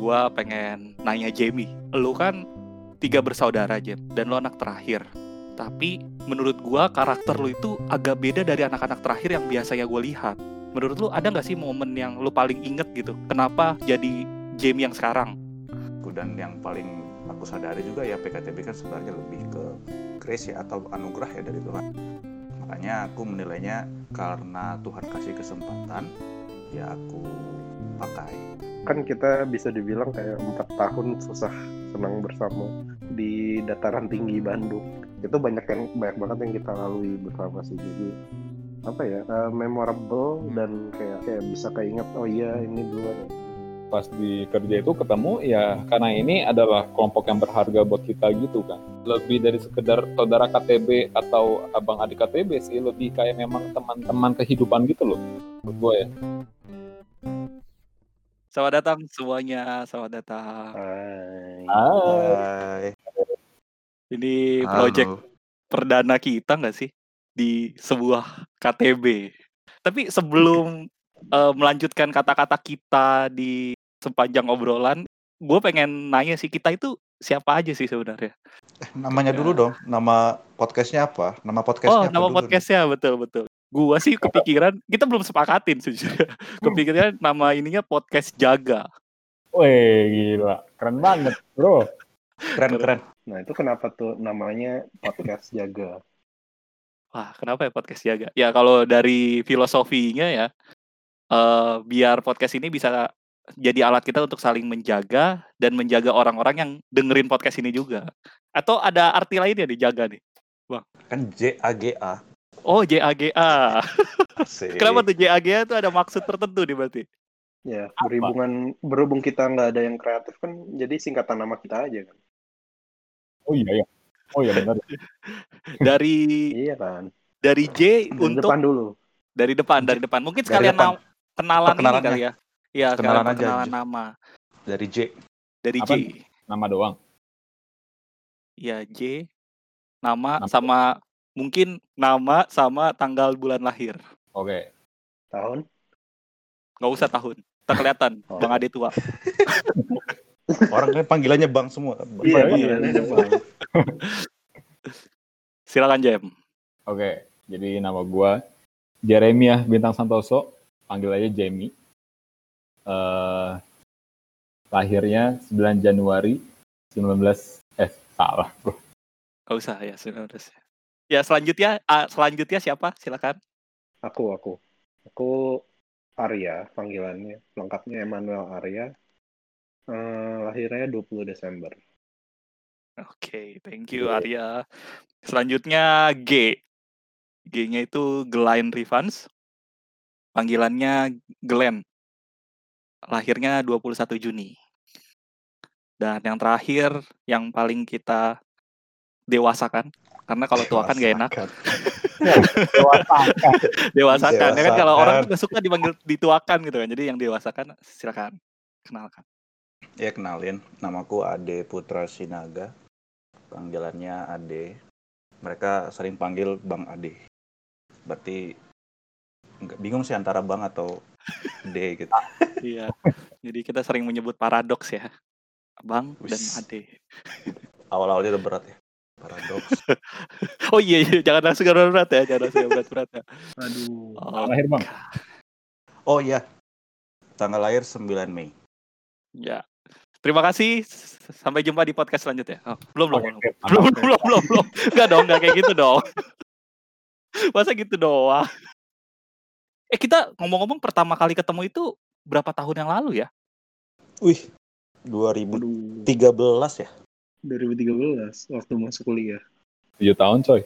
gua pengen nanya Jamie. Lu kan tiga bersaudara, Jem, dan lu anak terakhir. Tapi menurut gua karakter lu itu agak beda dari anak-anak terakhir yang biasanya gue lihat. Menurut lu ada nggak sih momen yang lu paling inget gitu? Kenapa jadi Jamie yang sekarang? dan yang paling aku sadari juga ya PKTB kan sebenarnya lebih ke grace ya atau anugerah ya dari Tuhan makanya aku menilainya karena Tuhan kasih kesempatan ya aku pakai kan kita bisa dibilang kayak empat tahun susah senang bersama di dataran tinggi Bandung. Itu banyak yang banyak banget yang kita lalui bersama sih. Jadi apa ya uh, memorable dan kayak kayak bisa keinget oh iya ini dulu. Pas di kerja itu ketemu ya karena ini adalah kelompok yang berharga buat kita gitu kan. Lebih dari sekedar saudara KTB atau abang adik KTB sih lebih kayak memang teman-teman kehidupan gitu loh. Buat gue ya Selamat datang semuanya, selamat datang. Hai. Hai. Ini Halo. project perdana kita nggak sih di sebuah KTB. Tapi sebelum eh, melanjutkan kata-kata kita di sepanjang obrolan, gue pengen nanya sih kita itu siapa aja sih sebenarnya? namanya dulu dong nama podcastnya apa nama Oh, podcastnya apa nama dulu? podcastnya betul betul. Gua sih kepikiran, kita belum sepakatin sih. kepikiran nama ininya podcast jaga. Weh gila keren banget bro keren keren Nah itu kenapa tuh namanya podcast jaga? Wah, kenapa ya podcast jaga? Ya kalau dari filosofinya ya, eh biar podcast ini bisa jadi alat kita untuk saling menjaga dan menjaga orang-orang yang dengerin podcast ini juga. Atau ada arti lainnya dijaga nih? kan J A G A Oh, JAGA. Kenapa tuh JAGA tuh ada maksud tertentu nih berarti? Ya berhubungan berhubung kita nggak ada yang kreatif kan jadi singkatan nama kita aja kan. oh iya ya oh iya benar Dari Iya kan. dari J Dari untuk depan dulu. dari depan, dari depan. Mungkin Dari sekalian depan. nam- kenalan ini kali ya. Iya, Kenalan aja, perkenalan J. nama. dari J Dari Apa? J. nama doang Iya, J. Nama Nama. sama mungkin nama sama tanggal bulan lahir. oke Tahun. Nggak usah tahun. Tak kelihatan, Oh. Bang Ade tua. orang kan panggilannya Bang semua Iya, Iya, iya. Bang. Silakan Jem. Oke, jadi nama gua Jeremia Bintang Santoso, panggil aja Jamie. Eh lahirnya 9 Januari 19 eh salah bro. Nggak usah ya, sudah udah. Ya selanjutnya, ah, selanjutnya siapa? Silakan. Aku aku aku Arya panggilannya lengkapnya Emmanuel Arya. Eh, lahirnya 20 Desember. Oke, thank you Arya. Selanjutnya G. G-nya itu Glenn Rivans. Panggilannya Glenn. Lahirnya 21 Juni. Dan yang terakhir yang paling kita dewasakan karena kalau tua kan gak enak. Dewasakan ya kan kalau orang Dewasakan. tuh nggak suka dipanggil dituakan gitu kan. Jadi yang dewasakan silakan. Kenalkan. Ya kenalin. Namaku Ade Putra Sinaga. Panggilannya Ade. Mereka sering panggil Bang Ade. Berarti nggak bingung sih antara Bang atau D gitu. Iya. Jadi kita sering menyebut paradoks ya. Bang dan Wis. ade. Awal-awalnya udah berat ya paradoks. Oh iya, iya jangan langsung berat ya jangan langsung berat berat ya. Aduh. oh, lahir bang oh iya tanggal lahir 9 Mei. Ya. Terima kasih sampai jumpa di podcast selanjutnya. Oh, belum belum Oke, belum. belum belum belum belum. Nggak dong nggak kayak gitu dong. Masa gitu doang? Eh kita ngomong-ngomong pertama kali ketemu itu berapa tahun yang lalu ya? Wih 2013 Aduh. ya 2013 waktu masuk kuliah. 7 tahun coy.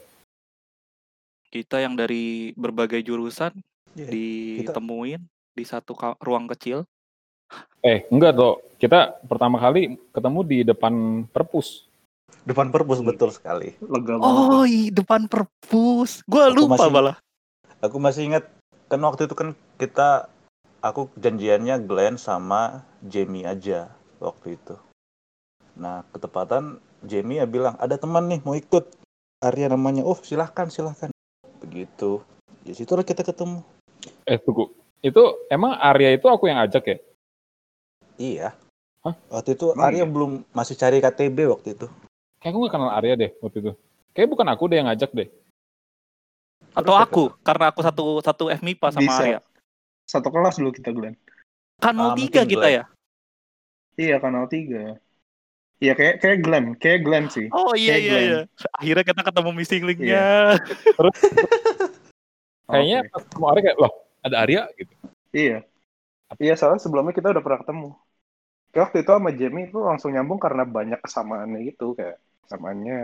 kita yang dari berbagai jurusan Iya, ditemuin di satu ruang kecil Eh, enggak toh. Kita pertama kali ketemu di depan perpus. depan perpus betul sekali Lega banget. oh i depan perpus gue Aku lupa masih- malah aku masih ingat kan waktu itu kan kita aku janjiannya Glenn sama Jamie aja waktu itu nah ketepatan Jamie ya bilang ada teman nih mau ikut Arya namanya oh silahkan silahkan begitu di situ kita ketemu Eh, tunggu. Itu emang Arya itu aku yang ajak ya? iya Waktu itu Emang Arya iya? belum masih cari KTB waktu itu. Kayak gue gak kenal Arya deh waktu itu. Kayak bukan aku deh yang ngajak deh. Atau Terus aku karena aku satu satu FMIPA sama Bisa. Arya. Satu kelas dulu kita Glenn. Kanal Ah, 3 mungkin kita Glenn. ya. Iya kanal 3. Iya kayak kayak Glenn, kayak Glenn sih. Oh iya Kayak iya Glenn. iya. Akhirnya kita ketemu missing link-nya. Kayaknya Oke. pas ketemu Arya kayak, loh ada Arya gitu. Iya. Iya, soalnya sebelumnya kita udah pernah ketemu. Kayak waktu itu sama Jamie itu langsung nyambung karena banyak kesamaannya gitu. Kayak kesamaannya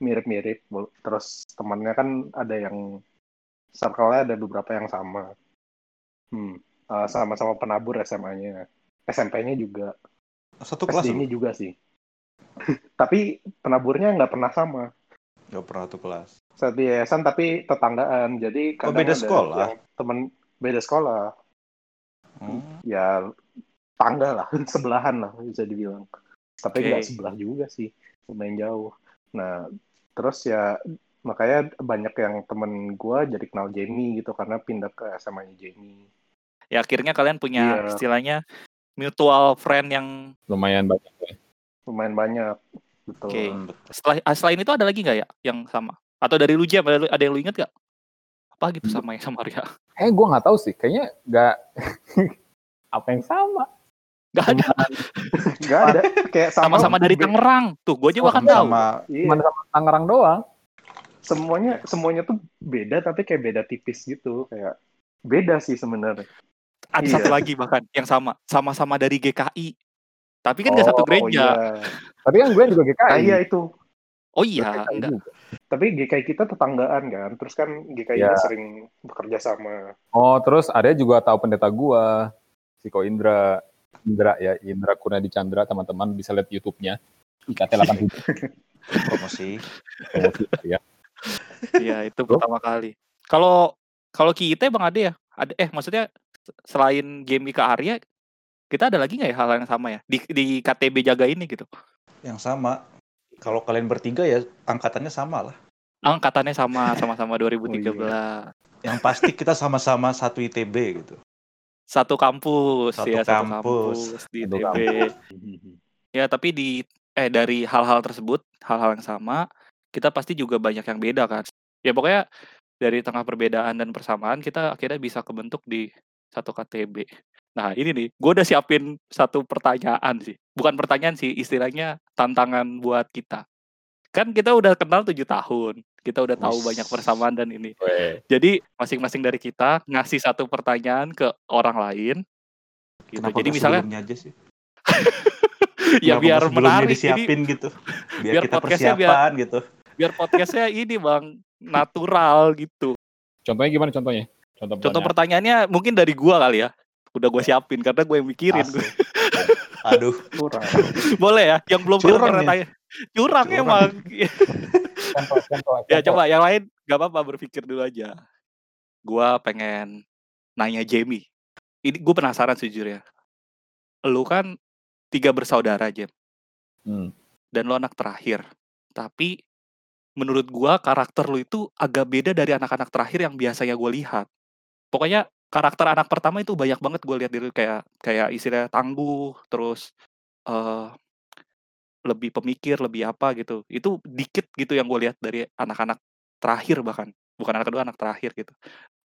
mirip-mirip. Terus temannya kan ada yang circle-nya ada beberapa yang sama. Hmm. eh, sama-sama penabur SMA-nya. SMP-nya juga. Satu kelas SD-nya juga sih. Tapi penaburnya nggak pernah sama. Gak pernah satu kelas. Satu yayasan tapi tetanggaan. Jadi Oh, kadang beda ada sekolah? temen beda sekolah. Hmm. ya tangga lah sebelahan lah bisa dibilang tapi Oke. nggak sebelah juga sih lumayan jauh nah terus ya makanya banyak yang temen gua jadi kenal Jamie gitu karena pindah ke SMA nya Jamie Ya akhirnya kalian punya Iya. istilahnya mutual friend yang Lumayan banyak. ya. Lumayan banyak betul Oke. Hmm, betul. setelah ah, selain itu ada lagi nggak ya yang sama? Atau dari lu Jam ada, ada yang lu inget gak? Apa gitu sama yang sama Arya? Eh gue nggak tahu sih. Kayaknya nggak apa yang sama. Gak ada. nggak ada kayak sama Sama-sama dari Tangerang. Tuh, gue aja Oh, bahkan tahu. Sama iya, Cuma sama Tangerang doang. semuanya semuanya tuh beda tapi kayak beda tipis gitu kayak beda sih sebenarnya Ada Iya. satu lagi bahkan yang sama. Sama-sama dari GKI. Tapi kan nggak satu Oh, gereja. iya. Tapi kan gue juga GKI. Ah, iya itu Oh iya, GKI enggak. juga. tapi GKI kita tetanggaan kan terus kan GKI Iya. nya sering bekerja sama Oh terus ada juga tahu pendeta gua, si Ko Indra, Indra ya Indra Kurniadi Chandra teman-teman bisa lihat YouTube-nya IKT 87 promosi. promosi ya. Iya, itu pertama kali. Kalau kalau kita Bang Ade ya, ada eh maksudnya selain game ke Arya, kita ada lagi nggak ya hal yang sama ya di di KTB jaga ini gitu? Yang sama. Kalau kalian bertiga ya angkatannya sama lah. Angkatannya sama sama-sama 2013. Yang pasti kita sama-sama satu ITB gitu. Satu kampus Satu ya, satu kampus. kampus di Satu ITB. Ya, tapi di eh dari hal-hal tersebut, hal-hal yang sama, kita pasti juga banyak yang beda kan. Ya pokoknya dari tengah perbedaan dan persamaan kita akhirnya bisa kebentuk di satu KTB. Nah ini nih, gue udah siapin satu pertanyaan sih. Bukan pertanyaan sih, istilahnya tantangan buat kita. Kan kita udah kenal tujuh tahun, kita udah tahu Wis. banyak persamaan dan ini. Weh. Jadi masing-masing dari kita ngasih satu pertanyaan ke orang lain. Gitu. Kenapa Jadi misalnya aja sih? ya Kenapa biar menarik. Disiapin gitu. Biar, biar kita podcastnya persiapan gitu. biar podcastnya ini bang natural gitu. Contohnya gimana contohnya? Contoh, Contoh pertanyaan. pertanyaannya mungkin dari gua kali ya. Udah gue siapin karena gue yang mikirin. Asli. Aduh, kurang Boleh ya? Yang belum Curang pernah tanya. Curang, Curang. emang. contoh, contoh, ya coba yang lain gak apa-apa berpikir dulu aja. Gua pengen nanya Jamie. Ini gue penasaran sejujurnya. Lu kan tiga bersaudara Jam Hmm. dan lu anak terakhir. Tapi menurut gua karakter lu itu agak beda dari anak-anak terakhir yang biasanya gue lihat. Pokoknya karakter anak pertama itu banyak banget gue lihat dari kayak kayak istilah tangguh, terus eh lebih pemikir, lebih apa gitu. Itu dikit gitu yang gue lihat dari anak-anak terakhir bahkan, bukan anak kedua, anak terakhir gitu.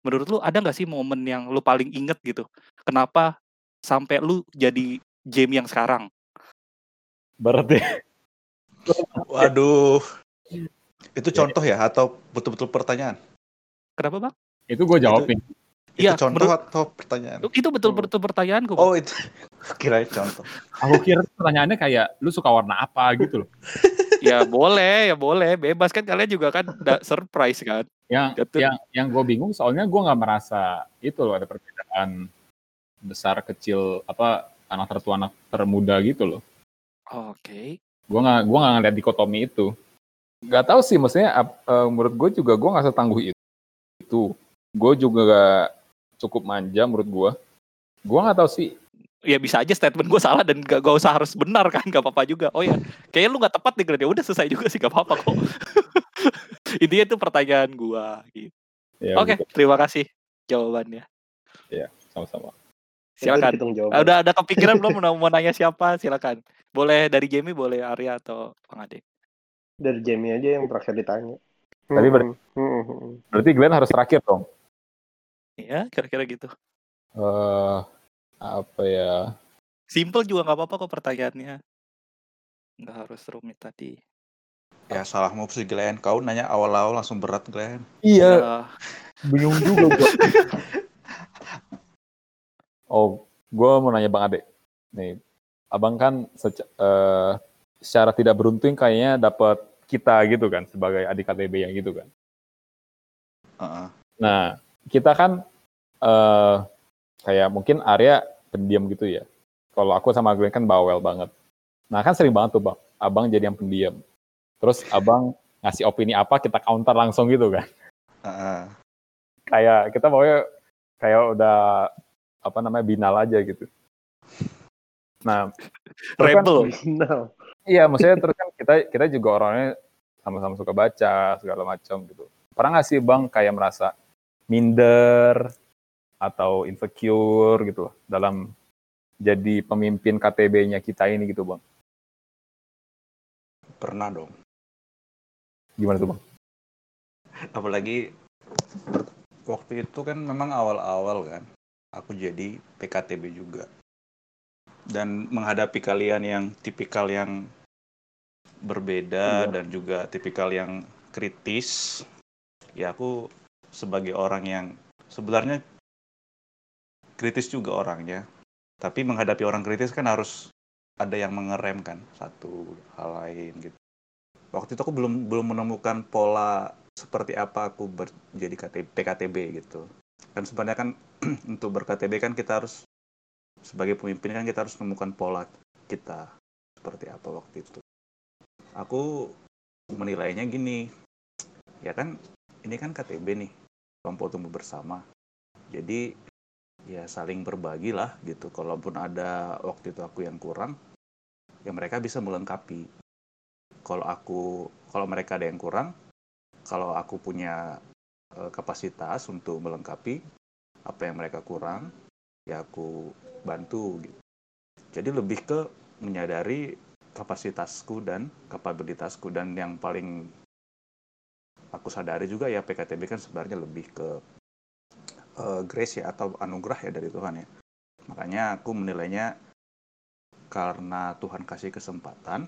Menurut lu ada nggak sih momen yang lu paling inget gitu? Kenapa sampai lu jadi Jamie yang sekarang? Berat deh. waduh. Itu contoh ya atau betul-betul pertanyaan? Kenapa bang? Itu gue jawabin. Iya, itu contoh menurut- atau pertanyaan? Itu betul-betul pertanyaanku. Bang. Oh itu kira contoh. Aku kira pertanyaannya kayak lu suka warna apa gitu loh. ya boleh, ya boleh, bebas kan kalian juga kan surprise kan. Yang Betul. yang yang gue bingung soalnya gue nggak merasa itu loh ada perbedaan besar kecil apa anak tertua anak termuda gitu loh. Oke. Gue nggak gua nggak ngeliat dikotomi itu. Gak tahu sih maksudnya eh, menurut gue juga gue nggak setangguh itu. Itu gue juga gak cukup manja menurut gue. Gue nggak tahu sih Ya bisa aja statement gue salah dan gak, gak usah harus benar kan, gak apa-apa juga. Oh ya, kayaknya lu gak tepat nih Glenn. Ya udah selesai juga sih, gak apa-apa kok. Intinya itu pertanyaan gua. Gitu. ya Oke, gitu. terima kasih jawabannya. sama-sama. Silakan. hitung jawaban. Ah, Udah ada kepikiran belum mau, mau nanya siapa? Silakan. Boleh dari Jamie, boleh Arya atau Bang Ade. Dari Jamie aja yang terakhir ditanya. Tapi ber- Hmm, hmm, hmm. Berarti Glenn harus terakhir dong. Iya, kira-kira gitu. eh apa ya? Simple juga nggak apa-apa kok pertanyaannya. Nggak harus rumit tadi. Ya salah move sih Glenn. Kau nanya awal-awal langsung berat Glenn. Iya, Ya, bingung juga gua. oh, gua mau nanya Bang Ade. Nih, Abang kan eh, secara tidak beruntung kayaknya dapat kita gitu kan sebagai adik KTB yang gitu kan. Heeh. Nah, kita kan eh kayak mungkin Arya pendiam gitu ya. Kalau aku sama Glenn kan bawel banget. Nah, kan sering banget tuh, Bang. Abang jadi yang pendiam. Terus Abang ngasih opini apa, kita counter langsung gitu kan. Heeh. Kayak kita pokoknya kayak udah apa namanya binal aja gitu. Nah, terus kan- Rebel. Nah, Iya, maksudnya terus kan kita kita juga orangnya sama-sama suka baca segala macam gitu. Pernah nggak sih bang kayak merasa minder atau insecure gitu loh dalam jadi pemimpin KTB-nya kita ini gitu bang? Pernah dong. Gimana tuh bang? Apalagi waktu itu kan memang awal-awal kan. Aku jadi PKTB juga. Dan menghadapi kalian yang tipikal yang berbeda Iya. dan juga tipikal yang kritis. Ya aku sebagai orang yang sebenarnya kritis juga orangnya. Tapi menghadapi orang kritis kan harus ada yang mengerem kan satu hal lain gitu. Waktu itu aku belum belum menemukan pola seperti apa aku ber, jadi KTB, PKTB gitu. Kan sebenarnya kan untuk ber-KTB kan kita harus sebagai pemimpin kan kita harus menemukan pola kita seperti apa waktu itu. Aku menilainya gini, ya kan ini kan KTB nih, kelompok tumbuh bersama. Jadi ya saling berbagi lah gitu. Kalaupun ada waktu itu aku yang kurang, ya mereka bisa melengkapi. Kalau aku, kalau mereka ada yang kurang, kalau aku punya eh, kapasitas untuk melengkapi apa yang mereka kurang, ya aku bantu gitu. Jadi lebih ke menyadari kapasitasku dan kapabilitasku dan yang paling aku sadari juga ya PKTB kan sebenarnya lebih ke eh, grace ya atau anugerah ya dari Tuhan ya. Makanya aku menilainya karena Tuhan kasih kesempatan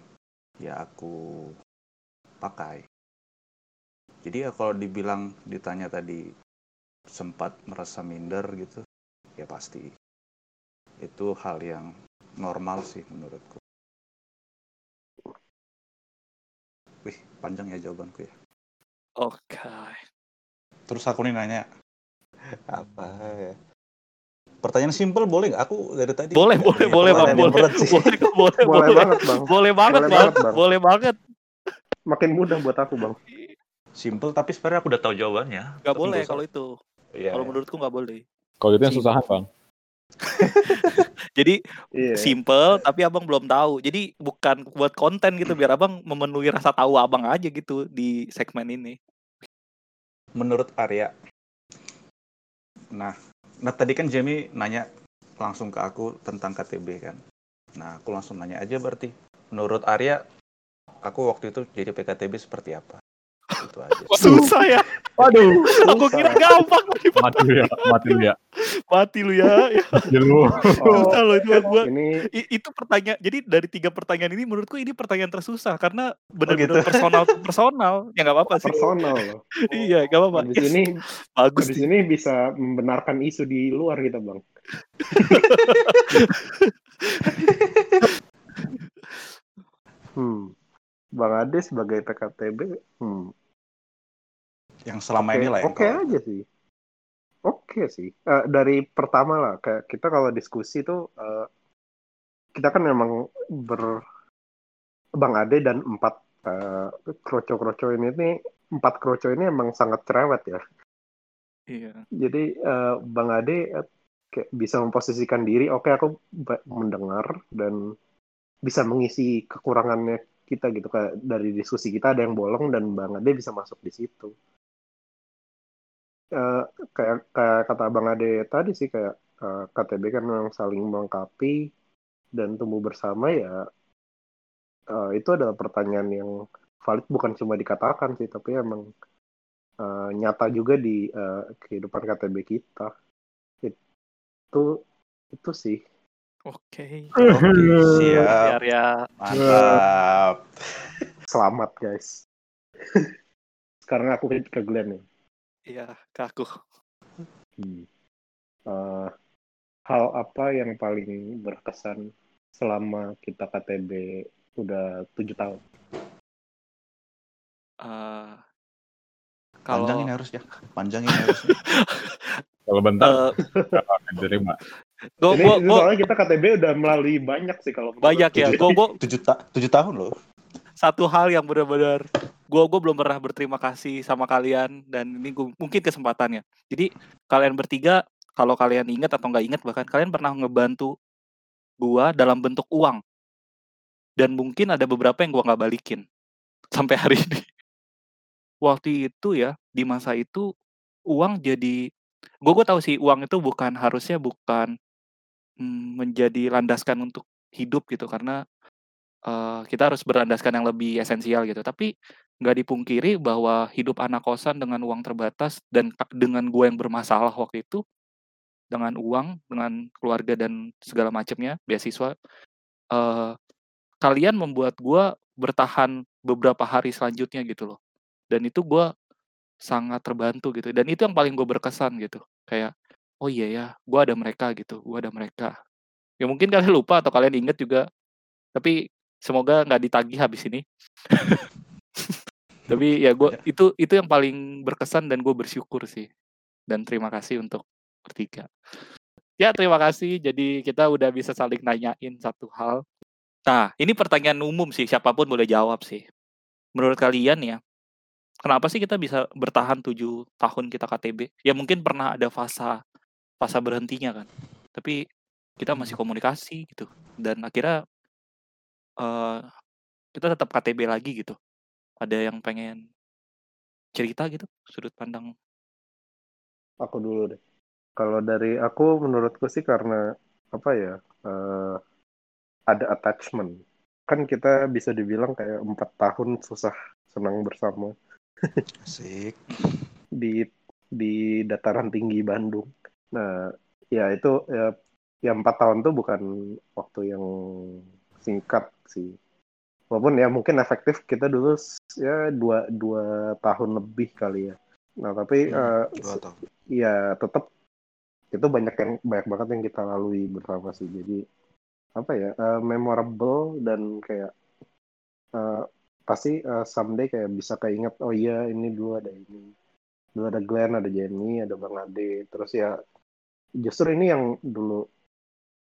ya aku pakai. Jadi ya kalau dibilang ditanya tadi sempat merasa minder gitu, ya pasti itu hal yang normal sih menurutku. Wih, panjang ya jawabanku ya. Oke. Terus aku nih nanya apa ya? Pertanyaan simpel boleh nggak? Aku dari tadi Boleh, boleh, boleh, Bang. Boleh, boleh, boleh, boleh boleh. banget bang. Boleh banget, Boleh Bang. banget, Bang. Boleh banget. Makin mudah buat aku bang. Simpel tapi sebenarnya aku udah tahu jawabannya. Gak boleh kalau itu. Iya. Kalau menurutku nggak boleh. Kalau itu yang susahan bang. Jadi Iya. simple tapi abang belum tahu. Jadi bukan buat konten gitu biar abang memenuhi rasa tahu abang aja gitu di segmen ini. menurut Arya. Nah, nah tadi kan Jamie nanya langsung ke aku tentang KTB kan. Nah, aku langsung nanya aja berarti. Menurut Arya, aku waktu itu jadi PKTB seperti apa? Itu aja. Susah ya. Waduh, Aku kira gampang mati lu ya, mati lu ya. mati lu ya. ya lu. susah loh itu buat gua. Ini itu pertanyaan. Jadi dari tiga pertanyaan ini menurutku ini pertanyaan tersusah karena benar-benar gitu. personal personal. Ya nggak apa-apa sih. personal loh. Iya, nggak apa-apa. Di Yes, sini bagus di sini bisa membenarkan isu di luar kita bang. hmm. Bang Ade sebagai PKTB, hmm. Yang selama Oke, ini lah Oke kau- aja sih. Oke sih. Eh, dari pertama lah, kayak kita kalau diskusi tuh eh, kita kan memang ber Bang Ade dan empat eh, kroco-kroco ini nih empat kroco ini emang sangat cerewet ya. Iya. Jadi eh, Bang Ade eh, kayak bisa memposisikan diri, oke aku ba- mendengar dan bisa mengisi kekurangannya kita gitu kayak dari diskusi kita ada yang bolong dan Bang Ade bisa masuk di situ. Eh, kayak kayak kata Bang Ade tadi sih kayak eh, KTB kan memang saling melengkapi dan tumbuh bersama ya eh, itu adalah pertanyaan yang valid bukan cuma dikatakan sih tapi emang eh, nyata juga di eh, kehidupan KTB kita itu itu sih Oke. Oke, siap. Ya Mantap. selamat guys sekarang aku ke Glenn nih iya ke aku. Hmm. Eh, hal apa yang paling berkesan selama kita KTB udah tujuh tahun? Eh, Panjangin kalau harusnya. Panjangin harusnya. Kalau bentar eh, nggak akan diterima. gua, ini, gua, ini gua soalnya kita KTB udah melalui banyak sih kalau banyak ya. Tujuh- Gua, gua Tujuh, ta- tujuh tahun loh. satu hal yang benar-benar gua gua belum pernah berterima kasih sama kalian dan ini gua, mungkin kesempatannya. Jadi kalian bertiga kalau kalian ingat atau nggak ingat bahkan kalian pernah ngebantu gua dalam bentuk uang dan mungkin ada beberapa yang gua nggak balikin sampai hari ini. Waktu itu ya di masa itu uang jadi gue gue tahu sih uang itu bukan harusnya bukan mm, menjadi landaskan untuk hidup gitu karena eh, kita harus berlandaskan yang lebih esensial gitu tapi nggak dipungkiri bahwa hidup anak kosan dengan uang terbatas dan dengan gue yang bermasalah waktu itu dengan uang dengan keluarga dan segala macamnya beasiswa eh, kalian membuat gue bertahan beberapa hari selanjutnya gitu loh. Dan itu gue sangat terbantu gitu. Dan itu yang paling gue berkesan gitu. Kayak oh iya ya gue ada mereka gitu gue ada mereka. Ya mungkin kalian lupa atau kalian inget juga tapi semoga nggak ditagih habis ini tapi ya gue itu itu yang paling berkesan dan gue bersyukur sih dan terima kasih untuk bertiga ya terima kasih jadi kita udah bisa saling nanyain satu hal nah ini pertanyaan umum sih siapa pun boleh jawab sih menurut kalian ya kenapa sih kita bisa bertahan tujuh tahun kita KTB? Ya mungkin pernah ada fase fase berhentinya kan. Tapi kita masih komunikasi gitu. Dan akhirnya eh kita tetap KTB lagi gitu. Ada yang pengen cerita gitu sudut pandang Aku dulu deh. Kalau dari aku menurutku sih karena apa ya eh, ada attachment. Kan kita bisa dibilang kayak empat tahun susah senang bersama Asik. di di dataran tinggi Bandung. Nah, ya itu ya, ya empat tahun tuh bukan waktu yang singkat sih. Walaupun ya mungkin efektif kita dulu ya dua dua tahun lebih kali ya. Nah tapi eh, Dua tahun. ya tetap itu banyak yang banyak banget yang kita lalui bersama sih. Jadi apa ya eh, memorable dan kayak eh, pasti eh, someday kayak bisa keinget oh iya ini dulu ada ini dulu ada Glenn ada Jenny ada Bang Ade terus ya justru ini yang dulu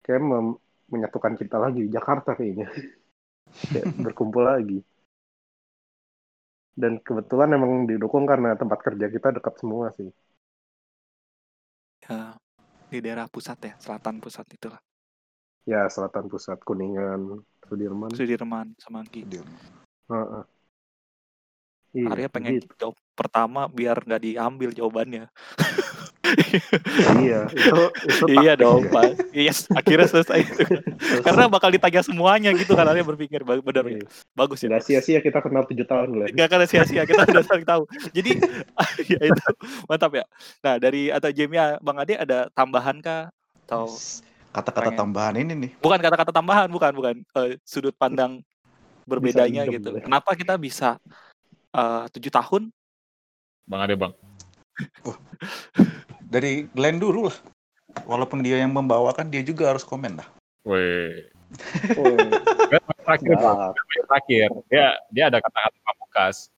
kayak mem- menyatukan kita lagi di Jakarta kayaknya Kayak berkumpul lagi dan kebetulan emang didukung karena tempat kerja kita dekat semua sih ya di daerah pusat ya, selatan pusat itulah. ya selatan pusat kuningan Sudirman Sudirman, Semanggi. Dia. Heeh. Iya, Arya pengen gitu. jawab pertama biar nggak diambil jawabannya. iya itu itu iya dong, ya. Pak. Yes, akhirnya selesai itu. Terus- Karena bakal ditanya semuanya gitu kan Arya berpikir benar ya. Iya. Bagus ya. Nggak sia-sia kita kenal tujuh tahun lah Gak akan sia-sia kita udah saling tahu. Jadi ya itu mantap ya. Nah dari atau Jamie Bang Ade ada tambahan kah atau Kata-kata tambahan ini nih. bukan kata-kata tambahan bukan bukan Eh, sudut pandang berbedanya gitu. boleh. Kenapa kita bisa eh, tujuh tahun? Bang Ade bang. Dari Glenn dulu lah. Walaupun dia yang membawakan, dia juga harus komen lah. Weh. Terakhir. Terakhir. Dia dia ada kata-kata pamungkas.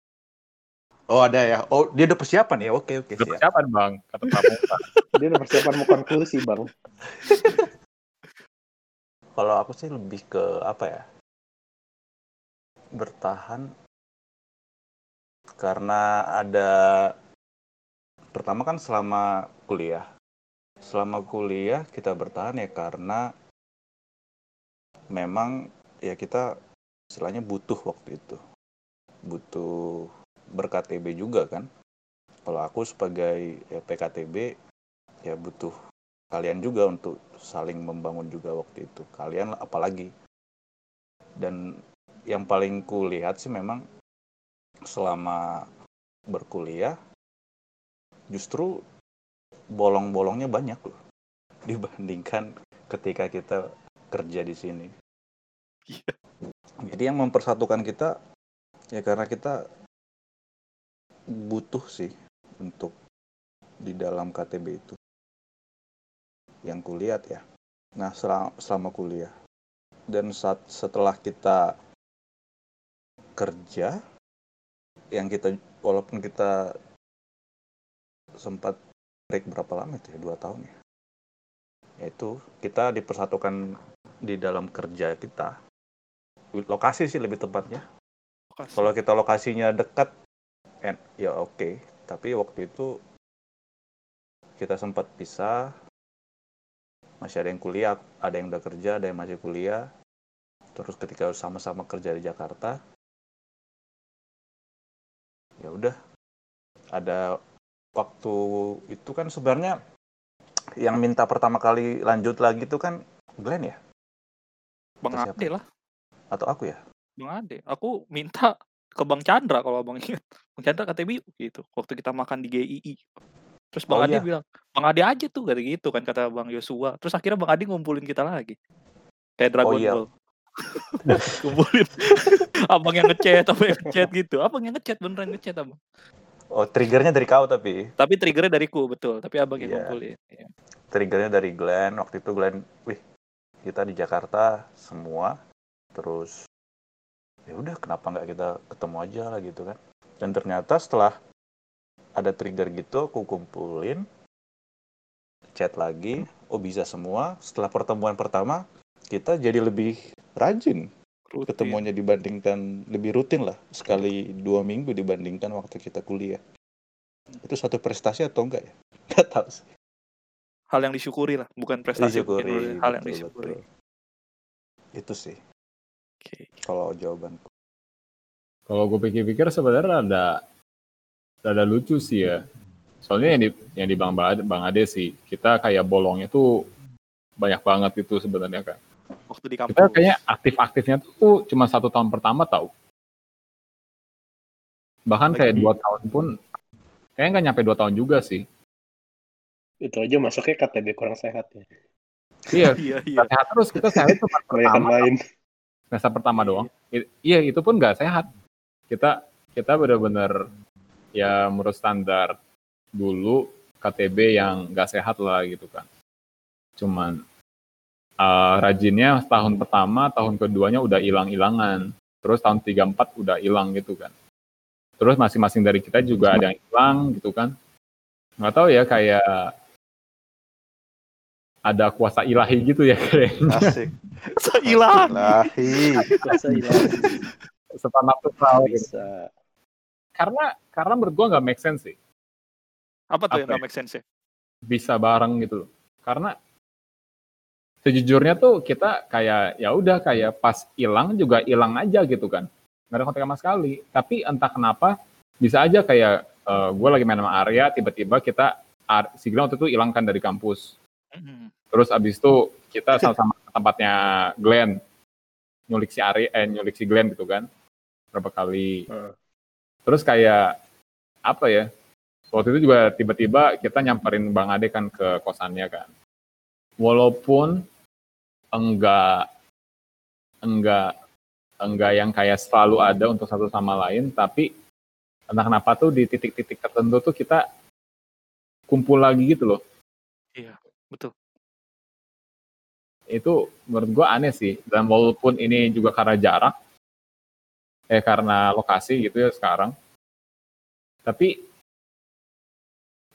Oh ada ya. Oh dia udah persiapan ya. Oke oke Udah siap. persiapan bang. Kata pamungkas. dia udah persiapan mau konklusi bang Kalau aku sih lebih ke apa ya? Bertahan karena ada pertama kan selama kuliah. Selama kuliah kita bertahan ya karena memang ya kita istilahnya butuh waktu itu. Butuh ber-KTB juga kan. Kalau aku sebagai ya, PKTB ya butuh kalian juga untuk saling membangun juga waktu itu kalian apalagi dan yang paling ku lihat sih memang selama berkuliah justru bolong-bolongnya banyak loh dibandingkan ketika kita kerja di sini. Iya. Jadi yang mempersatukan kita ya karena kita butuh sih untuk di dalam KTB itu. Yang kulihat ya. Nah, selama, selama kuliah. Dan saat setelah kita kerja yang kita walaupun kita sempat break berapa lama itu ya? Dua tahun ya. Yaitu kita dipersatukan di dalam kerja kita. Lokasi sih lebih tepatnya. Lokasi. kalau kita lokasinya dekat en- ya oke. Tapi waktu itu kita sempat pisah. Masih ada yang kuliah ada yang udah kerja ada yang masih kuliah. Terus ketika sama-sama kerja di Jakarta ya udah ada waktu itu kan sebenarnya yang minta pertama kali lanjut lagi itu kan Glenn ya Bang Atau siapa? Ade lah, atau aku ya Bang Ade. Aku minta ke Bang Chandra kalau Abang ingat. Bang Chandra KTB gitu. Waktu kita makan di GII. Terus Bang Oh, Ade iya. bilang, Bang Ade aja tuh kata gitu kan kata Bang Yosua. Terus akhirnya Bang Ade ngumpulin kita lagi. Kayak Dragon Oh, iya. Ball. ngumpulin. abang yang ngechat, abang yang ngechat gitu. Abang yang ngechat beneran ngechat abang. oh triggernya dari kau tapi Tapi triggernya dariku betul. Tapi abang yang Iya. ngumpulin. Iya. triggernya dari Glenn waktu itu Glenn wih kita di Jakarta semua terus ya udah kenapa nggak kita ketemu aja lah gitu kan dan ternyata setelah ada trigger gitu aku kumpulin chat lagi oh bisa semua setelah pertemuan pertama kita jadi lebih rajin Rutin. ketemunya dibandingkan lebih rutin lah sekali dua minggu dibandingkan waktu kita kuliah itu satu prestasi atau enggak ya nggak tahu sih Hal yang disyukuri lah, bukan prestasi. mungkin, disyukuri hal yang betul, disyukuri. betul. itu sih Oke. kalau jawaban Kalau gue pikir-pikir sebenarnya ada ada lucu sih ya. Soalnya yang di yang di Bang Bang Ade sih, kita kayak bolongnya tuh banyak banget itu sebenarnya kan. Waktu di kampus. Kita kayaknya aktif-aktifnya tuh cuma satu tahun pertama tahu. Bahkan kayak dua tahun pun kayaknya nggak nyampe dua tahun juga sih. Itu aja masuknya KTB kurang sehat ya. Iya, Iya, iya. sehat terus kita sehat itu pertama semester pertama doang. I- iya itu pun nggak sehat. Kita kita benar-benar ya menurut standar dulu KTB yang nggak sehat lah gitu kan. Cuman eh, rajinnya tahun pertama, tahun keduanya udah hilang-hilangan. Terus tahun 34 udah hilang gitu kan. Terus masing-masing dari kita juga ada yang hilang gitu kan. Nggak tahu ya kayak ada kuasa ilahi gitu ya kayaknya. asik Seilah. lahi Masa hilang Supernatural gitu. bisa. karena karena menurut gua nggak make sense sih Apa tuh yang Apa gak make sense ya? bisa bareng gitu loh karena sejujurnya tuh kita kayak ya udah kayak pas hilang juga hilang aja gitu kan. Nggak ada kontak sama sekali. Tapi entah kenapa bisa aja kayak gue lagi main sama Arya tiba-tiba kita Ar- si Glenn waktu itu hilang kan dari kampus. Mhm. terus abis itu kita sama-sama ke tempatnya Glenn. Nyulik si Arya eh nyulik si Glenn gitu kan berapa kali. Heeh. terus kayak apa ya waktu itu juga tiba-tiba kita nyamperin Bang Ade kan ke kosannya kan. Walaupun enggak enggak enggak yang kayak selalu ada untuk satu sama lain tapi entah kenapa tuh di titik-titik tertentu tuh kita kumpul lagi gitu loh Iya, betul. itu menurut gua aneh sih dan walaupun ini juga karena jarak eh karena lokasi gitu ya sekarang tapi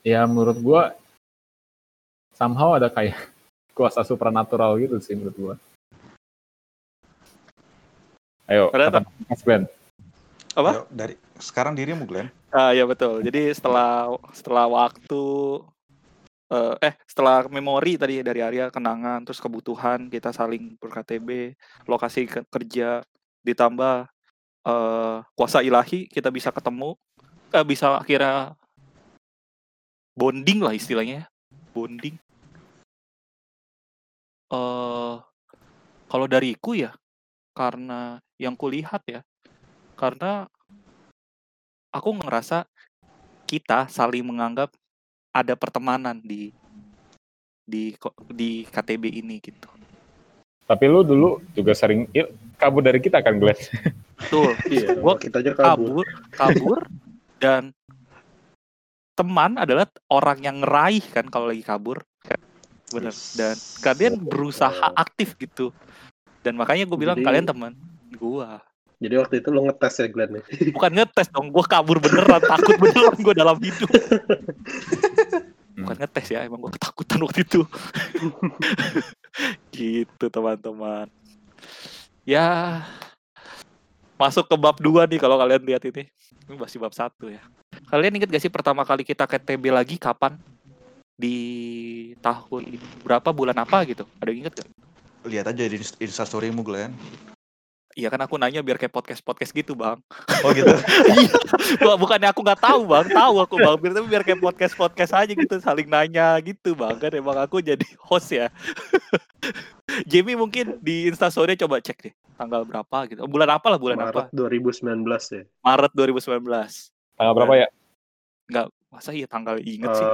ya menurut gua somehow ada kayak kuasa supernatural gitu sih menurut gua ayo Ada kata Mas Glenn Apa? Yuk, dari sekarang dirimu Glenn Ah ya betul. Jadi setelah setelah waktu eh, eh setelah memori tadi dari Arya kenangan terus kebutuhan kita saling ber-KTB, lokasi ke- kerja ditambah eh, kuasa ilahi kita bisa ketemu eh, bisa akhirnya bonding lah istilahnya ya. bonding eh kalau dariku ya karena yang kulihat ya karena aku ngerasa kita saling menganggap ada pertemanan di di ko- di KTB ini gitu. Tapi lu dulu juga sering il- kabur dari kita kan, Glenn? Betul. Iya, Gua kita aja kabur. kabur, kabur dan teman adalah orang yang ngeraih kan kalau lagi kabur. Bener. Yes. Dan kalian berusaha aktif gitu. Dan makanya gue bilang Jadi- kalian teman gua. Jadi waktu itu lo ngetes ya Glenn ya? Bukan ngetes dong, gue kabur beneran, takut beneran gue dalam hidup. Bukan ngetes ya, emang gue ketakutan waktu itu. gitu teman-teman. Ya, masuk ke bab 2 nih kalau kalian lihat ini. Ini masih bab 1 ya. Kalian inget gak sih pertama kali kita ke TB lagi kapan? Di tahun berapa bulan apa gitu? Ada yang inget gak? Lihat aja di instastorymu Glenn. Iya kan aku nanya biar kayak podcast-podcast gitu bang. Oh gitu. Iya, bukannya aku nggak tahu bang, tahu aku bang. Biar tapi biar kayak podcast podcast aja gitu, saling nanya gitu bang. Kan emang aku jadi host ya. Jamie mungkin di Instastory coba cek deh tanggal berapa gitu. Bulan apa lah bulan Maret apa? 2019 ya. Maret 2019. Tanggal berapa ya? Enggak, masa iya tanggal inget sih?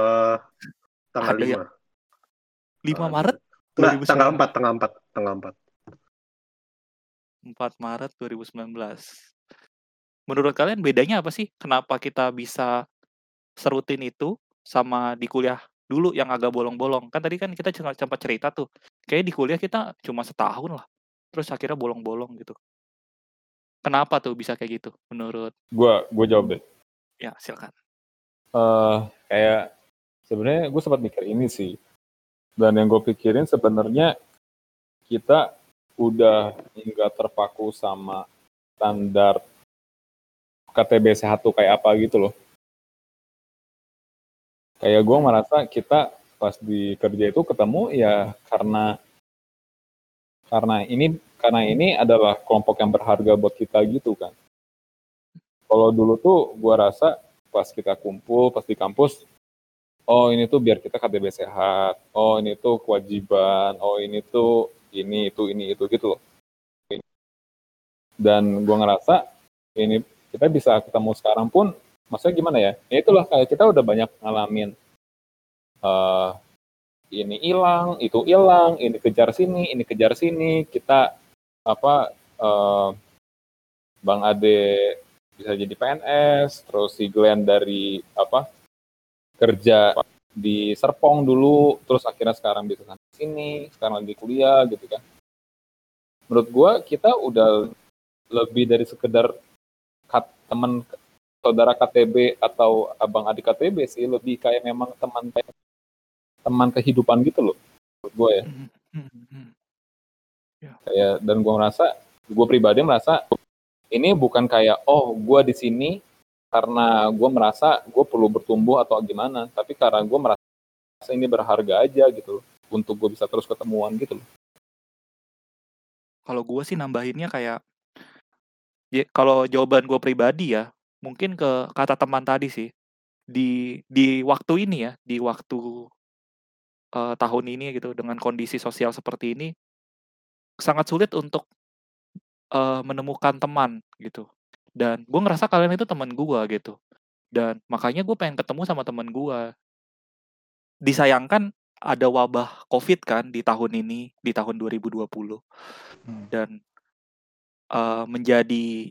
Tanggal Ada ya? 5. 5 Maret Enggak, 2019. tanggal 4, tanggal 4, tanggal 4. 4 Maret 2019. Menurut kalian bedanya apa sih? Kenapa kita bisa serutin itu sama di kuliah dulu yang agak bolong-bolong? Kan tadi kan kita sempat cerita tuh. Kayak di kuliah kita cuma setahun lah. Terus akhirnya bolong-bolong gitu. Kenapa tuh bisa kayak gitu menurut? Gua gua jawab deh. Ya, silakan. eh kayak sebenarnya gue sempat mikir ini sih. Dan yang gue pikirin sebenarnya kita udah nggak terpaku sama standar KTB sehat tuh kayak apa gitu loh. Kayak gue merasa kita pas di kerja itu ketemu ya karena karena ini karena ini adalah kelompok yang berharga buat kita gitu kan. Kalau dulu tuh gue rasa pas kita kumpul pas di kampus oh ini tuh biar kita KTB sehat. Oh ini tuh kewajiban. Oh ini tuh ini itu ini itu gitu loh. Dan gua ngerasa ini kita bisa ketemu sekarang pun maksudnya gimana ya? Ya itulah kayak kita udah banyak ngalamin eh ini hilang itu hilang ini kejar sini ini kejar sini. Kita apa eh Bang Ade bisa jadi PNS, terus si Glenn dari apa kerja di Serpong dulu, terus akhirnya sekarang bisa sampai sini, sekarang lagi kuliah gitu kan. Menurut gua kita udah lebih dari sekedar kat, teman saudara KTB atau abang adik KTB sih, lebih kayak memang teman teman kehidupan gitu loh. Menurut gua ya. Kayak dan gua merasa, gua pribadi merasa ini bukan kayak oh gue di sini karena gue merasa gue perlu bertumbuh atau gimana tapi karena gue merasa ini berharga aja gitu untuk gue bisa terus ketemuan gitu loh. Kalau gue sih nambahinnya kayak ya, kalau jawaban gue pribadi ya, mungkin ke kata teman tadi sih. Di di waktu ini ya, di waktu eh, tahun ini gitu dengan kondisi sosial seperti ini sangat sulit untuk eh, menemukan teman gitu. Dan gue ngerasa kalian itu teman gue gitu. Dan makanya gue pengen ketemu sama teman gue. Disayangkan ada wabah COVID kan di tahun ini, di tahun 2020 Hmm. dan eh, menjadi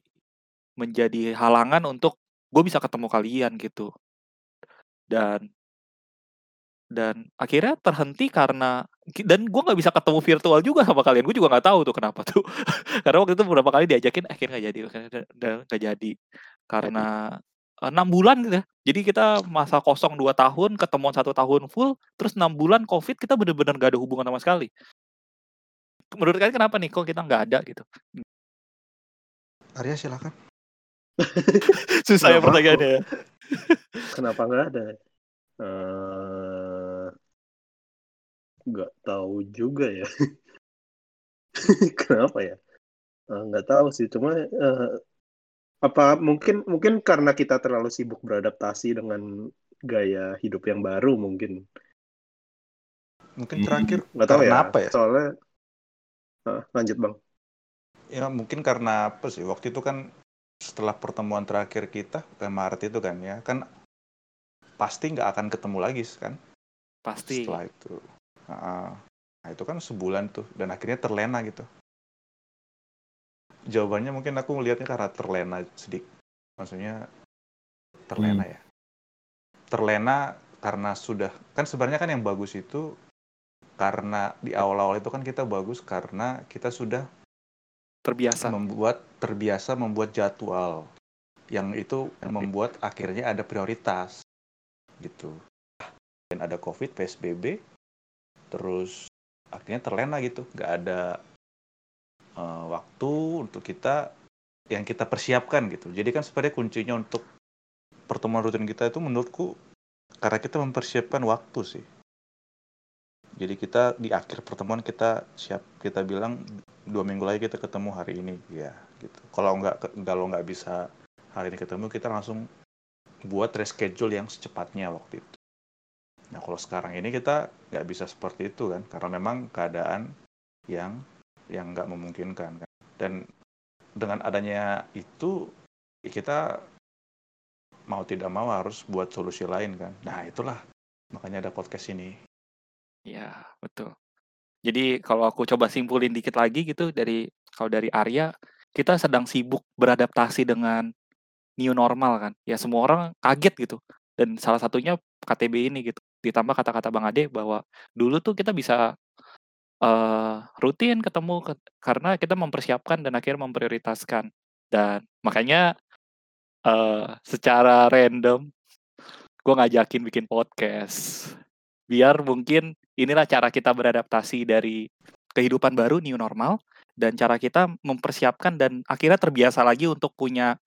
menjadi halangan untuk gue bisa ketemu kalian gitu dan dan akhirnya terhenti karena dan gue nggak bisa ketemu virtual juga sama kalian. Gue juga nggak tahu tuh kenapa tuh. Karena waktu itu beberapa kali diajakin akhirnya nggak jadi dan nggak jadi. Karena eh, enam bulan gitu ya. Jadi kita masa kosong dua tahun ketemuan satu tahun full terus enam bulan covid kita bener-bener gak ada hubungan sama sekali. Menurut kalian kenapa nih? Kok kita nggak ada gitu? Arya silakan. susah ya Kenapa? pertanyaannya ya. Kenapa nggak ada? Eh, Nggak tahu juga ya. Kenapa ya? Eh, Nggak tahu sih. Cuma eh, apa mungkin mungkin karena kita terlalu sibuk beradaptasi dengan gaya hidup yang baru mungkin. mungkin Hmm. terakhir nggak tahu ya, apa ya soalnya Ah, lanjut bang ya mungkin karena apa sih waktu itu kan setelah pertemuan terakhir kita kayak Maret itu kan ya kan pasti nggak akan ketemu lagi kan Pasti. setelah itu Nah, nah, itu kan sebulan tuh dan akhirnya terlena gitu. Jawabannya mungkin aku melihatnya karena terlena sedikit maksudnya terlena ya. Terlena karena sudah kan sebenarnya kan yang bagus itu karena di awal-awal itu kan kita bagus karena kita sudah Terbiasa. membuat terbiasa membuat jadwal yang itu membuat akhirnya ada prioritas gitu. Dan ada covid psbb terus akhirnya terlena gitu. Nggak ada eh, waktu untuk kita yang kita persiapkan gitu. Jadi kan sebenarnya kuncinya untuk pertemuan rutin kita itu menurutku karena kita mempersiapkan waktu sih. Jadi kita di akhir pertemuan kita siap kita bilang dua minggu lagi kita ketemu hari ini. Ya gitu. Kalau nggak kalau nggak bisa hari ini ketemu kita langsung buat reschedule yang secepatnya waktu itu nah kalau sekarang ini kita nggak bisa seperti itu kan karena memang keadaan yang yang nggak memungkinkan kan dan dengan adanya itu kita mau tidak mau harus buat solusi lain kan nah itulah makanya ada podcast ini Ya, betul. Jadi kalau aku coba simpulin dikit lagi gitu dari kalau dari Arya, kita sedang sibuk beradaptasi dengan new normal kan. Ya semua orang kaget gitu. Dan salah satunya KTB ini gitu. Ditambah kata-kata Bang Ade bahwa dulu tuh kita bisa eh rutin ketemu ke- karena kita mempersiapkan dan akhirnya memprioritaskan. Dan makanya eh secara random gue ngajakin bikin podcast biar mungkin inilah cara kita beradaptasi dari kehidupan baru new normal dan cara kita mempersiapkan dan akhirnya terbiasa lagi untuk punya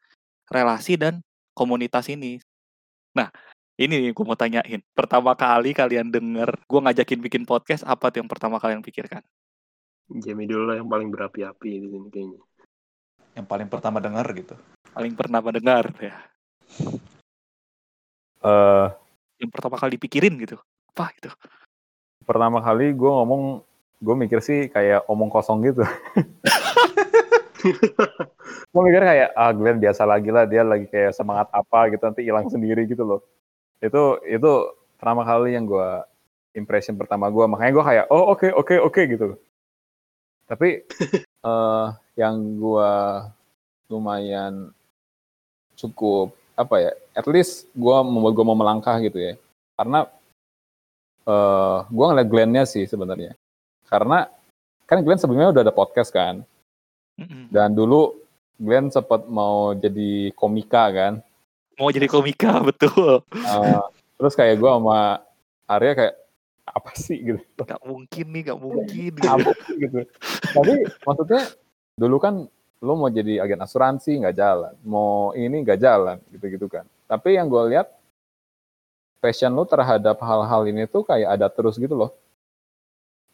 relasi dan komunitas ini. Nah, ini nih gue mau tanyain. Pertama kali kalian denger gue ngajakin bikin podcast, apa tuh yang pertama kalian pikirkan? Jamie dulu lah yang paling berapi-api di sini kayaknya yang paling pertama dengar gitu Paling pernah mendengar ya. Eh, Yang pertama kali dipikirin gitu. Apa itu? pertama kali gue ngomong, gue mikir sih kayak omong kosong gitu. gue mikir kayak, ah Glenn biasa lagi lah, dia lagi kayak semangat apa gitu, nanti hilang sendiri gitu loh. Itu itu pertama kali yang gue, impression pertama gue, makanya gue kayak, oh oke, oke, oke gitu. Tapi eh yang gue lumayan cukup, apa ya, at least gue membuat gue mau melangkah gitu ya. Karena eh gue ngeliat Glenn-nya sih sebenarnya. Karena kan Glenn sebelumnya udah ada podcast kan. Dan dulu Glenn sempat mau jadi komika kan. Mau jadi komika betul. Eh, terus kayak gue sama Arya kayak apa sih gitu. Gak mungkin nih, gak mungkin. Gitu. Tapi maksudnya dulu kan lo mau jadi agen asuransi nggak jalan, mau ini nggak jalan gitu-gitu kan. Tapi yang gue lihat passion lo terhadap hal-hal ini tuh kayak ada terus gitu loh.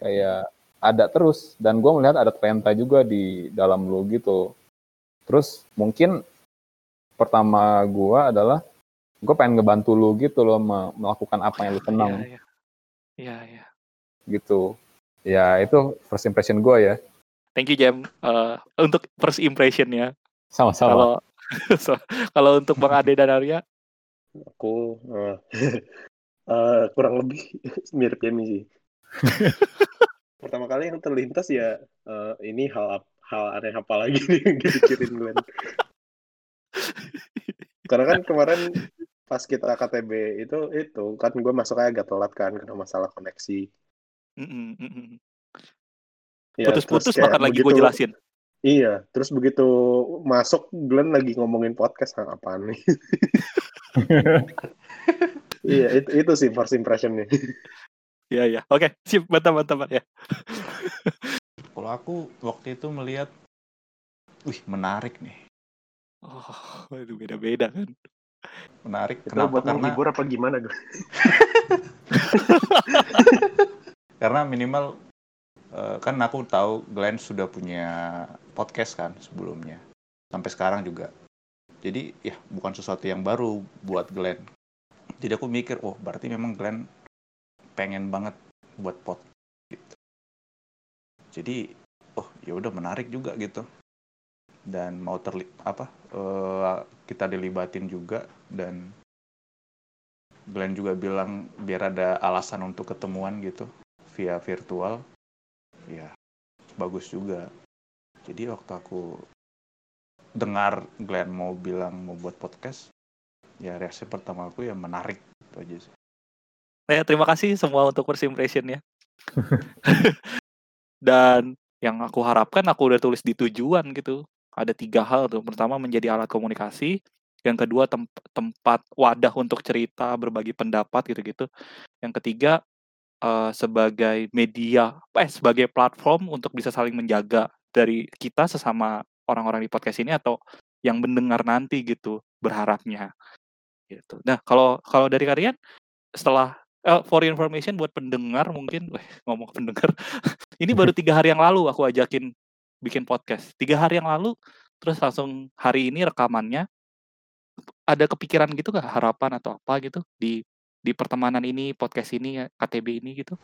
Kayak ada terus dan gue melihat ada talenta juga di dalam lo gitu. Terus mungkin pertama gue adalah gue pengen ngebantu lo gitu loh me- melakukan apa yang lo senang Iya, iya. Iya, iya. gitu. Ya itu first impression gue ya. Thank you Jam Eh, untuk first impression-nya. Sama-sama. Kalau so- kalau untuk Bang Ade dan Arya, aku eh, eh, kurang lebih mirip Jamie sih pertama kali yang terlintas ya eh, ini hal hal aneh apa lagi nih yang dipikirin Glenn karena kan kemarin pas kita KTB itu itu kan gue masuknya agak telat kan karena masalah koneksi mm-mm, mm-mm. Ya, putus-putus terus kayak bahkan lagi gue jelasin. Iya, terus begitu masuk Glenn lagi ngomongin podcast, nah, apaan nih? iya, itu, itu sih first impressionnya. Iya, iya. Oke, sip. Mantap, mantap, ya. Kalau aku waktu itu melihat, wih menarik nih, Oh, itu beda-beda kan. menarik. Itu Kenapa? buat Karena menghibur apa gimana, Glenn? karena minimal eh, kan aku tahu Glenn sudah punya podcast kan sebelumnya, sampai sekarang juga. Jadi ya bukan sesuatu yang baru buat Glenn. Jadi aku mikir, oh berarti memang Glenn pengen banget buat pod- gitu. jadi oh ya udah menarik juga gitu dan mau terli apa eh, kita dilibatin juga dan Glenn juga bilang biar ada alasan untuk ketemuan gitu via virtual ya bagus juga jadi waktu aku dengar Glenn mau bilang mau buat podcast ya reaksi pertama aku ya menarik itu aja sih Eh, terima kasih semua untuk first impression-nya. Dan yang aku harapkan aku udah tulis di tujuan gitu. Ada tiga hal tuh. Pertama menjadi alat komunikasi. Yang kedua tem tempat wadah untuk cerita, berbagi pendapat gitu-gitu. Yang ketiga eh, sebagai media, eh sebagai platform untuk bisa saling menjaga dari kita sesama orang-orang di podcast ini atau yang mendengar nanti gitu berharapnya gitu. Nah kalau kalau dari kalian setelah eh, for information buat pendengar mungkin weh, ngomong pendengar ini baru tiga hari yang lalu aku ajakin bikin podcast. Tiga hari yang lalu terus langsung hari ini rekamannya ada kepikiran gitu gak harapan atau apa gitu? Di di pertemanan ini podcast ini KTB ini gitu?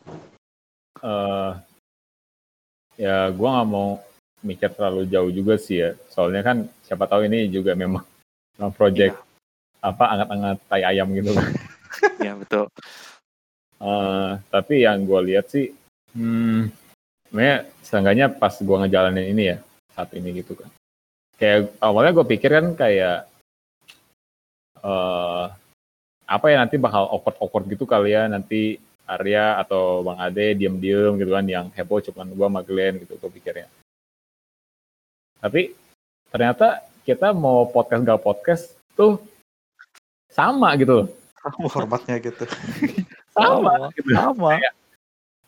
Eh ya gua nggak mau mikir terlalu jauh juga sih ya. Soalnya kan siapa tahu ini juga memang memang project apa anget-anget tai ayam gitu kan. Ya betul. Eh, tapi yang gue lihat sih, hmm, sebenarnya seenggaknya pas gue ngejalanin ini ya saat ini gitu kan. Kayak awalnya gue pikir kan kayak eh apa ya nanti bakal awkward awkward gitu kali ya nanti Arya atau Bang Ade diem-diem gitu kan yang heboh cuman gue sama Glenn gitu gue pikirnya. Tapi ternyata kita mau podcast gak podcast tuh sama gitu loh. formatnya gitu Sama, gitu. sama Kayak,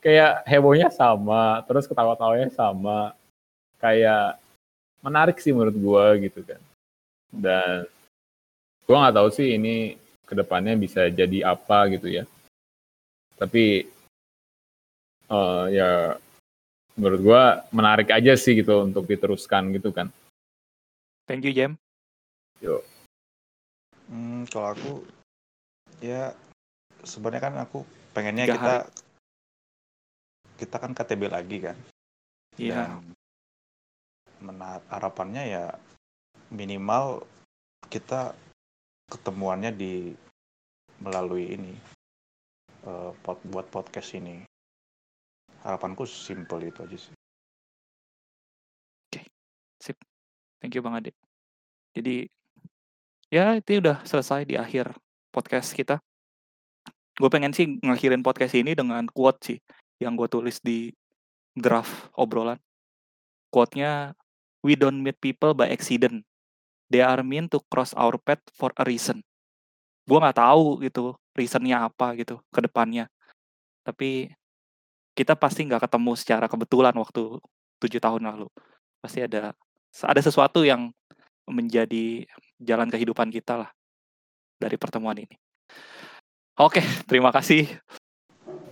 kayak hebohnya sama, terus ketawa-tawanya sama. Kayak menarik sih menurut gua gitu kan. Dan gua nggak tahu sih ini ke depannya bisa jadi apa gitu ya. Tapi eh, ya menurut gua menarik aja sih gitu untuk diteruskan gitu kan. thank you Jam Hmm, kalau aku ya sebenarnya kan aku pengennya Tiga kita kita kan KTB lagi kan. iya Dan mena- harapannya ya minimal kita ketemuannya di melalui ini eh, pod- buat podcast ini. Harapanku simple itu aja sih. sip thank you Bang Ade jadi ya itu udah selesai di akhir podcast kita gue pengen sih ngakhirin podcast ini dengan quote sih yang gue tulis di draft obrolan. Quote-nya we don't meet people by accident. They are meant to cross our path for a reason. Gue nggak tahu gitu reasonnya apa gitu ke depannya. Tapi kita pasti nggak ketemu secara kebetulan waktu tujuh tahun lalu. Pasti ada ada sesuatu yang menjadi jalan kehidupan kita lah dari pertemuan ini. Oke, terima kasih.